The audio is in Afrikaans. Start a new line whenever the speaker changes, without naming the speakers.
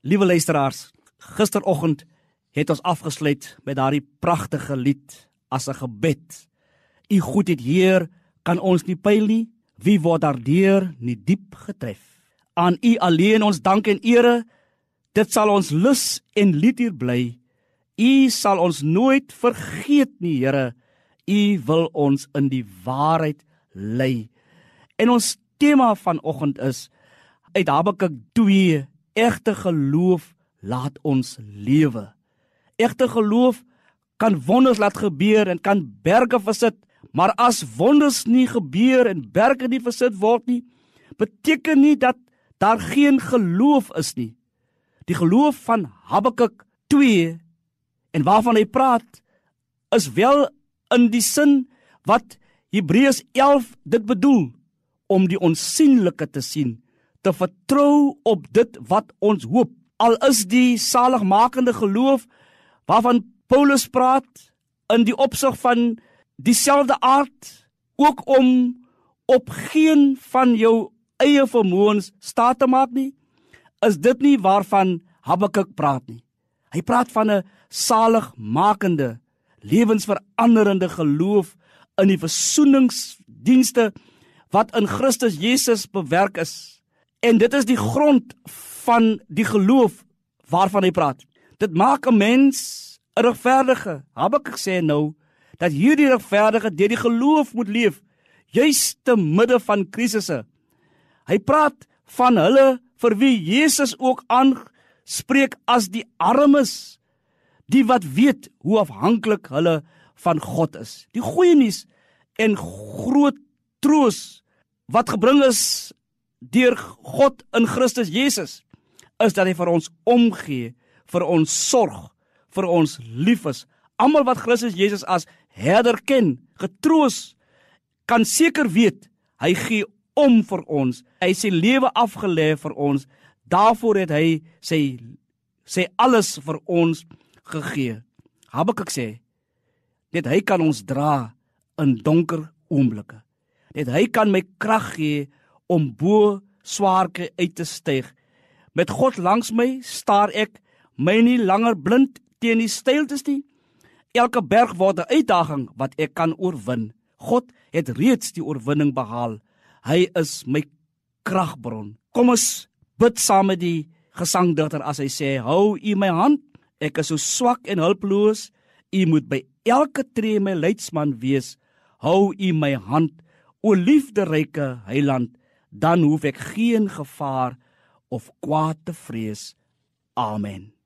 Liewe luisteraars, gisteroggend het ons afgesluit met daardie pragtige lied as 'n gebed. U goedheid Heer kan ons nie pyl nie. Wie word daardeur nie diep getref? Aan U alleen ons dank en ere. Dit sal ons lus en lied hier bly. U sal ons nooit vergeet nie, Here. U wil ons in die waarheid lei. En ons tema vanoggend is uit Habakuk 2 Egte geloof laat ons lewe. Egte geloof kan wonders laat gebeur en kan berge versit, maar as wonders nie gebeur en berge nie versit word nie, beteken nie dat daar geen geloof is nie. Die geloof van Habakuk 2 en waarvan hy praat is wel in die sin wat Hebreërs 11 dit bedoel om die onsigbare te sien te vertrou op dit wat ons hoop. Al is die saligmakende geloof waarvan Paulus praat in die opsig van dieselfde aard ook om op geen van jou eie vermoëns staat te maak nie, is dit nie waarvan Habakuk praat nie. Hy praat van 'n saligmakende, lewensveranderende geloof in die versoeningsdienste wat in Christus Jesus bewerk is. En dit is die grond van die geloof waarvan hy praat. Dit maak 'n mens 'n regverdige. Habakuk sê nou dat hierdie regverdige deur die geloof moet leef, juis te midde van krisisse. Hy praat van hulle vir wie Jesus ook aanspreek as die armes, die wat weet hoe afhanklik hulle van God is. Die goeie nuus en groot troos wat gebring is deur God in Christus Jesus is dat hy vir ons omgee, vir ons sorg, vir ons lief is. Almal wat Christus Jesus as herder ken, getroos kan seker weet hy gee om vir ons. Hy sê lewe afgelê vir ons. Daarvoor het hy sê sê alles vir ons gegee. Habakuk sê net hy kan ons dra in donker oomblikke. Net hy kan my krag gee om bo swaarke uit te styg. Met God langs my staar ek my nie langer blind teen die steiltes nie. Elke berg word 'n uitdaging wat ek kan oorwin. God het reeds die oorwinning behaal. Hy is my kragbron. Kom ons bid saam met die gesangdigter as hy sê: "Hou U my hand. Ek is so swak en hulpeloos. U moet by elke tree my leidsman wees. Hou U my hand, o liefderyke Heiland." Dan hoef ek geen gevaar of kwaad te vrees. Amen.